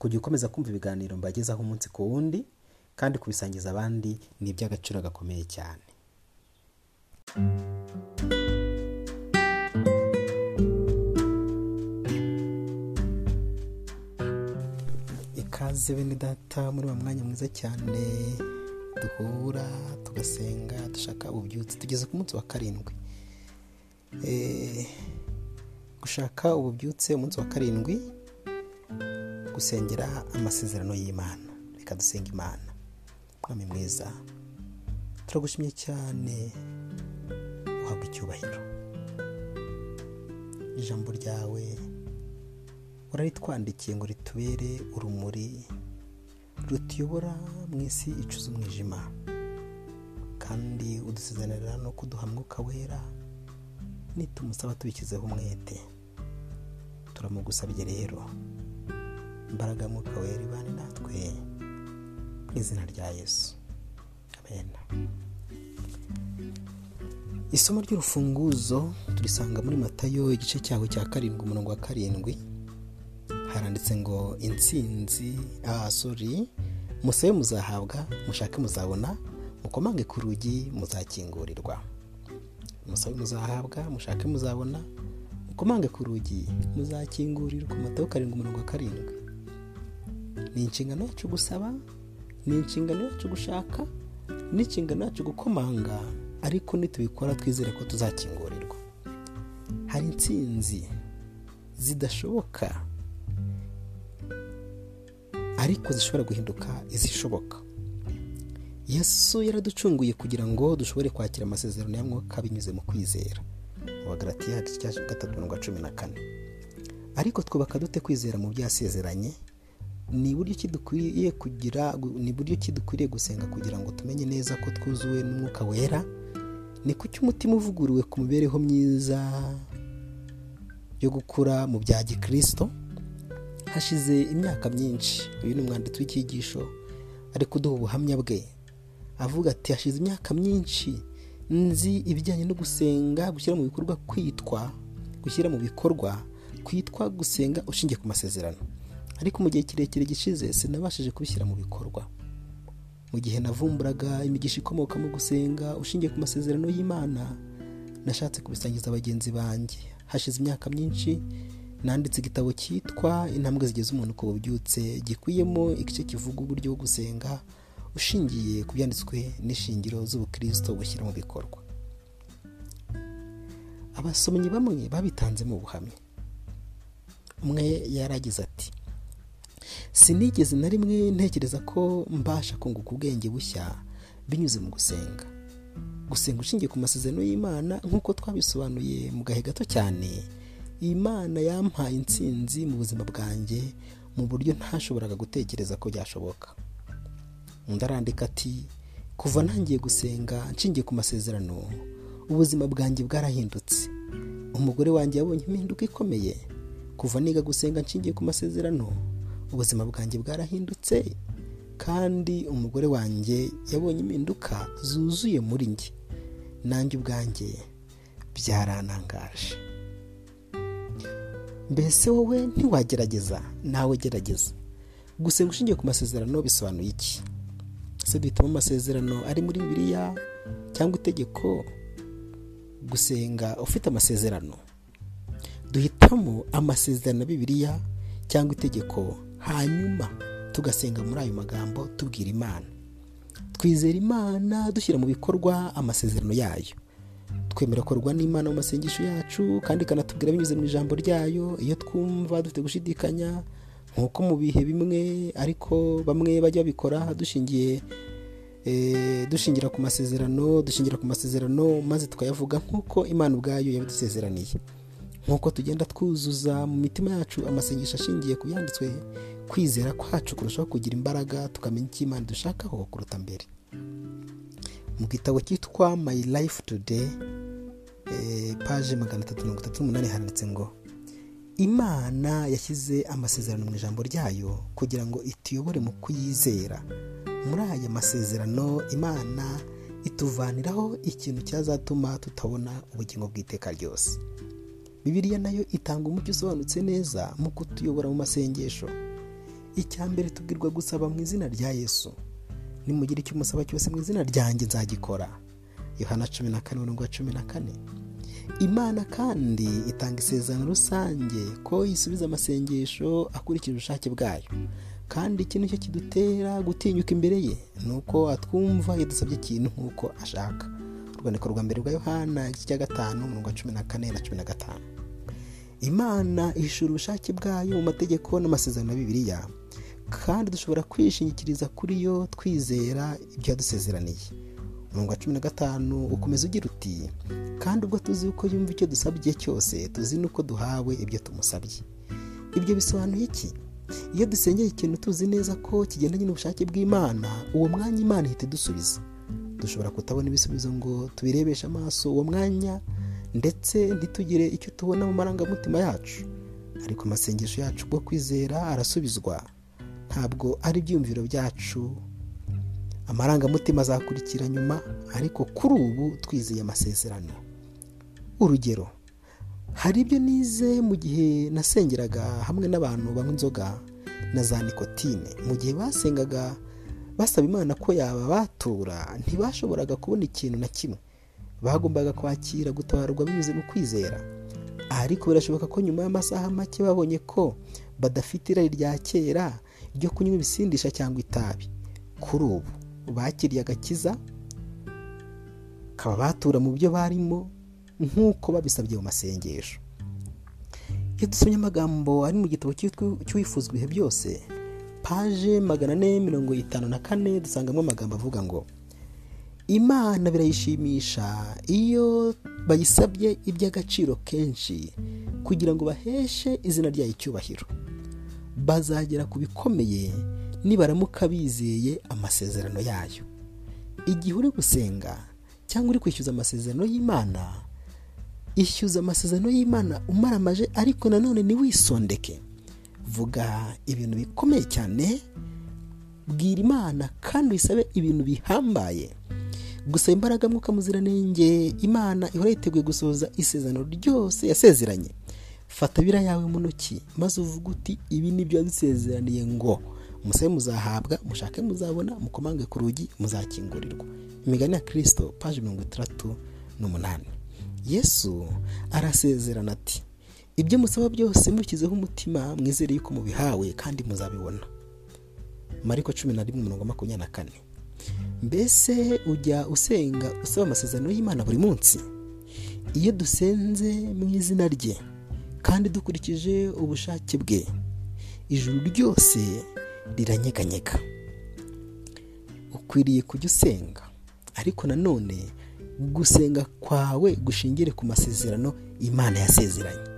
kujya ukomeza kumva ibiganiro mbagezaho umunsi ku wundi kandi kubisangiza abandi ni iby'agaciro gakomeye cyane. Ikaze bene data muri uwo mwanya mwiza cyane duhura tugasenga dushaka ububyutse tugeze ku munsi wa karindwi. Eh, gushaka ububyutse umunsi wa karindwi gusengera amasezerano y'imana. Reka dusenga imana. Mwami mwiza turagushimye cyane uhabwa icyubahiro. Ijambo ryawe uraritwandikiye ngo ritubere urumuri rutuyobora mu isi icuza umwijima. Kandi udusezanira no kuduha mwuka wera nitumusaba tubishyizeho umwete. Turamugusabye rero. Imbaraga mwuka wera ibane natwe mu izina rya yesu. Amen. Isomo ry'urufunguzo turisanga muri matayo igice cyaho cya karindwi umurongo wa karindwi. Haranditse ngo intsinzi. Ah sorry. Musabe muzahabwa mushake muzabona mukomange ku rugi muzakingurirwa. Musabe muzahabwa mushake muzabona mukomange ku rugi muzakingurirwa. Matayo karindwi umurongo wa karindwi. Ni inshingano yacu gusaba ni inshingano yacu gushaka ni inshingano yacu gukomanga ariko nitubikora twizere ko tuzakingurirwa. Hari intsinzi zidashoboka ariko zishobora guhinduka izishoboka. Yesu yaraducunguye kugira ngo dushobore kwakira amasezerano ya mwuka binyuze mu kwizera. Mu bagaratiya gatatu mirongo cumi na kane. Ariko twubaka dute kwizera mu byo yasezeranye ni buryo ki kugira ni buryo ki dukwiriye gusenga kugira ngo tumenye neza ko twuzuwe n'umwuka wera? Ni kuki umutima uvuguruwe ku mibereho myiza yo gukura mu bya gikirisito hashize imyaka myinshi uyu ni umwanditsi w'icyigisho ari kuduha ubuhamya bwe. Avuga ati hashize imyaka myinshi nzi ibijyanye no gusenga gushyira mu bikorwa kwitwa gushyira mu bikorwa kwitwa gusenga ushingiye ku masezerano. Ariko mu gihe kirekire gishize sinabashije kubishyira mu bikorwa. Mu gihe navumburaga imigisha ikomoka mu gusenga ushingiye ku masezerano y'imana nashatse kubisangiza bagenzi banjye. Hashize imyaka myinshi nanditse igitabo cyitwa intambwe zigeze umuntu ku bubyutse gikubiyemo igice kivuga uburyo bwo gusenga ushingiye ku byanditswe n'ishingiro z'ubukirisito bushyira mu bikorwa. Abasomyi bamwe babitanzemo ubuhamya umwe yaragize ati sinigeze na rimwe ntekereza ko mbasha kunguka ubwenge bushya binyuze mu gusenga. Gusenga ushingiye ku masezerano y'imana nk'uko twabisobanuye mu gahe gato cyane imana yampaye intsinzi mu buzima bwanjye mu buryo ntashoboraga gutekereza ko byashoboka. Undi arandika ati kuva ntangiye gusenga nshingiye ku masezerano ubuzima bwanjye bwarahindutse. Umugore wanjye yabonye impinduka ikomeye. Kuva niga gusenga nshingiye ku masezerano ubuzima bwanjye bwarahindutse kandi umugore wanjye yabonye impinduka zuzuye muri njye. Nanjye ubwanjye byaranangaje. Mbese wowe ntiwagerageza nawe gerageza. Gusenga ushingiye ku masezerano bisobanuye iki? Ese duhitamo amasezerano ari muri bibiliya cyangwa itegeko? Gusenga ufite amasezerano. Duhitamo amasezerano ya cyangwa itegeko? Hanyuma tugasenga muri ayo magambo tubwira imana. Twizera imana dushyira mu bikorwa amasezerano yayo. Twemera korwa n'imana mu masengesho yacu kandi ikanatubwira binyuze mu ijambo ryayo. Iyo twumva dufite gushidikanya nk'uko mu bihe bimwe ariko bamwe bajya babikora dushingiye eh, dushingira ku masezerano dushingira ku masezerano maze tukayavuga nk'uko imana ubwayo yabidusezeraniye nk'uko tugenda twuzuza mu mitima yacu amasengesho ashingiye ku byanditswe kwizera kwacu kurushaho kugira imbaraga tukamenya icyo imana dushakaho kuruta mbere. Mu gitabo cyitwa my life today eh, paje magana atatu mirongo itatu n'umunani handitse ngo imana yashyize amasezerano mu ijambo ryayo kugira ngo ituyobore mu kuyizera muri aya masezerano imana ituvaniraho ikintu cyazatuma tutabona ubugingo bw'iteka ryose. Bibiliya na yo itanga umucyo usobanutse neza mu kutuyobora mu masengesho. Icya mbere tubwirwa gusaba mu izina rya yesu. Nimugire icyo umusaba cyose mu izina ryanjye nzagikora. Yohana cumi na kane mirongo cumi na kane. Imana kandi itanga isezerano rusange ko isubiza amasengesho akurikije ubushake bwayo. Kandi iki ni cyo kidutera gutinyuka imbere ye ni uko atwumva iyo dusabye ikintu nk'uko ashaka. Urwandiko rwa mbere rwa yohana igice cya gatanu mirongo cumi na kane na cumi na gatanu. Imana ihishura ubushake bwayo mu mategeko n'amasezerano ya bibiliya kandi dushobora kwishingikiriza kuri yo twizera ibyo yadusezeraniye. Umurongo wa cumi na gatanu ukomeza ugira uti kandi ubwo tuzi uko yumva icyo dusabye cyose tuzi n'uko duhawe ibyo tumusabye. Ibyo bisobanuye iki? Iyo dusengeye ikintu tuzi neza ko kigendanye n'ubushake bw'imana uwo mwanya imana ihita idusubiza. Dushobora kutabona ibisubizo ngo tubirebeshe amaso uwo mwanya ndetse ntitugire icyo tubona mu marangamutima yacu. Ariko amasengesho yacu bwo kwizera arasubizwa. Ntabwo ari ibyiyumviro byacu. Amarangamutima azakurikira nyuma ariko kuri ubu twizeye amasezerano. Urugero hari ibyo nize mu gihe nasengeraga hamwe n'abantu banywa inzoga na za nikotine. Mu gihe basengaga basaba imana ko yababatura ntibashoboraga kubona ikintu na kimwe. Bagombaga kwakira gutabarwa binyuze mu kwizera. Ariko birashoboka ko nyuma y'amasaha make babonye ko badafite irari rya kera ryo kunywa ibisindisha cyangwa itabi. Kuri ubu bakiriye agakiza batura mu byo barimo nk'uko babisabye mu masengesho. Iyo dusomye amagambo ari mu gitabo cy'uwifuzwa ibihe byose paje magana ane mirongo itanu na kane dusangamo amagambo avuga ngo imana birayishimisha iyo bayisabye iby'agaciro kenshi kugira ngo baheshe izina ryayo icyubahiro. Bazagera ku bikomeye nibaramuka bizeye amasezerano yayo. Igihe uri gusenga cyangwa uri kwishyuza amasezerano y'imana ishyuza amasezerano y'imana umaramaje ariko nanone ntiwisondeke. Vuga ibintu bikomeye cyane bwira imana kandi wisabe ibintu bihambaye. Gusaba imbaraga mwuka muziranenge imana ihora yiteguye gusohoza isezerano ryose yasezeranye. Fata biriya yawe mu ntoki maze uvuge uti ibi ni byo yadusezeraniye ngo musabe muzahabwa mushake muzabona mukomange ku rugi muzakingurirwa. Imigani ya kirisito paji mirongo itandatu n'umunani. Yesu arasezerana ati ibyo musaba byose mushyizeho umutima mwizere yuko mubihawe kandi muzabibona. Mariko cumi na rimwe mirongo makumyabiri na kane. Mbese ujya usenga usaba amasezerano y'imana buri munsi? Iyo dusenze mu izina rye kandi dukurikije ubushake bwe ijuru ryose riranyeganyega. Ukwiriye kujya usenga ariko nanone gusenga kwawe gushingire ku masezerano imana yasezeranye.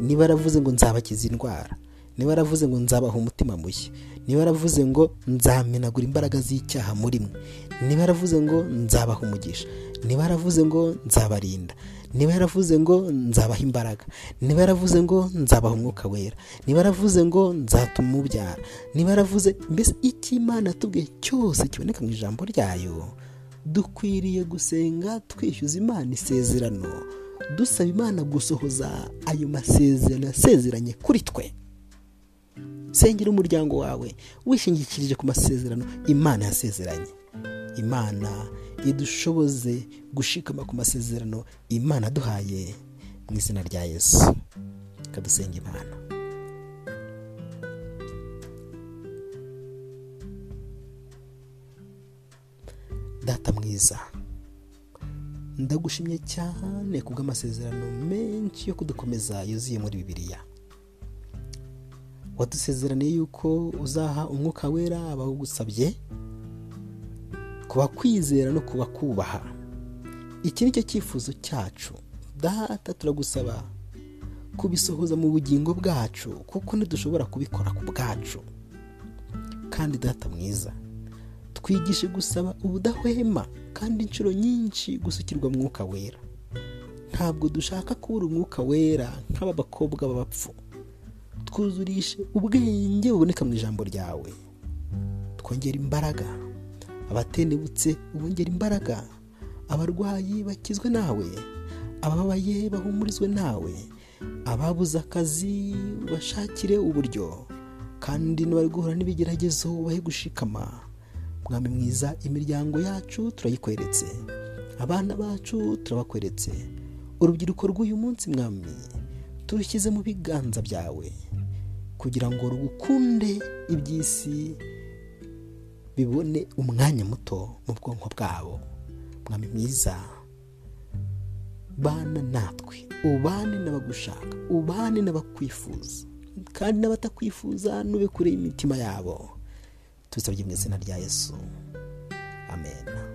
Niba yaravuze ngo nzabakiza indwara. Niba yaravuze ngo nzabaha umutima mushya. Niba yaravuze ngo nzamenagura imbaraga z'icyaha muri mwe. Niba yaravuze ngo nzabaha umugisha. Niba yaravuze ngo nzabarinda. Niba yaravuze ngo nzabaha imbaraga. Niba yaravuze ngo nzabaha umwuka wera. Niba yaravuze ngo nzatuma umubyara niba yaravuze mbese icyo imana yatubwiye cyose kiboneka mu ijambo ryayo dukwiriye gusenga twishyuza imana isezerano. Dusaba imana gusohoza ayo masezerano yasezeranye kuri twe. Sengera umuryango wawe wishingikirije ku masezerano imana yasezeranye. Imana idushoboze gushikama ku masezerano imana aduhaye mu izina rya yesu. Ikadusenga imana. Data mwiza. Ndagushimye cyane kubw'amasezerano menshi yo kudukomeza yuzuye muri bibiliya. Wadusezeraniye yuko uzaha umwuka wera abawugusabye kuba kwizera no kuba kubaha iki ni cyo cyifuzo cyacu. Data turagusaba kubisohoza mu bugingo bwacu kuko ntidushobora kubikora ku bwacu. Kandi data mwiza. Twigishe gusaba ubudahwema kandi inshuro nyinshi gusukirwa mwuka wera. Ntabwo dushaka kubura umwuka wera nk'aba bakobwa b'abapfu. Twuzurishe ubwenge buboneka mu ijambo ryawe. Twongera imbaraga. Abatenebutse ubongera imbaraga. Abarwayi bakizwe nawe. Abababaye bahumurizwe nawe. Ababuze akazi bashakire uburyo. Kandi n'abari guhura n'ibigeragezo bahe gushikama. Mwami mwiza imiryango yacu turayikweretse. Abana bacu turabakweretse. Urubyiruko rw'uyu munsi mwami turushyize mu biganza byawe kugira ngo rugukunde iby'isi bibone umwanya muto mu bwonko bwabo. Mwami mwiza bana natwe ubane n'abagushaka ubane n'abakwifuza. Kandi n'abatakwifuza nube kure y'imitima yabo. Tubisabye mu izina rya yesu. Amen.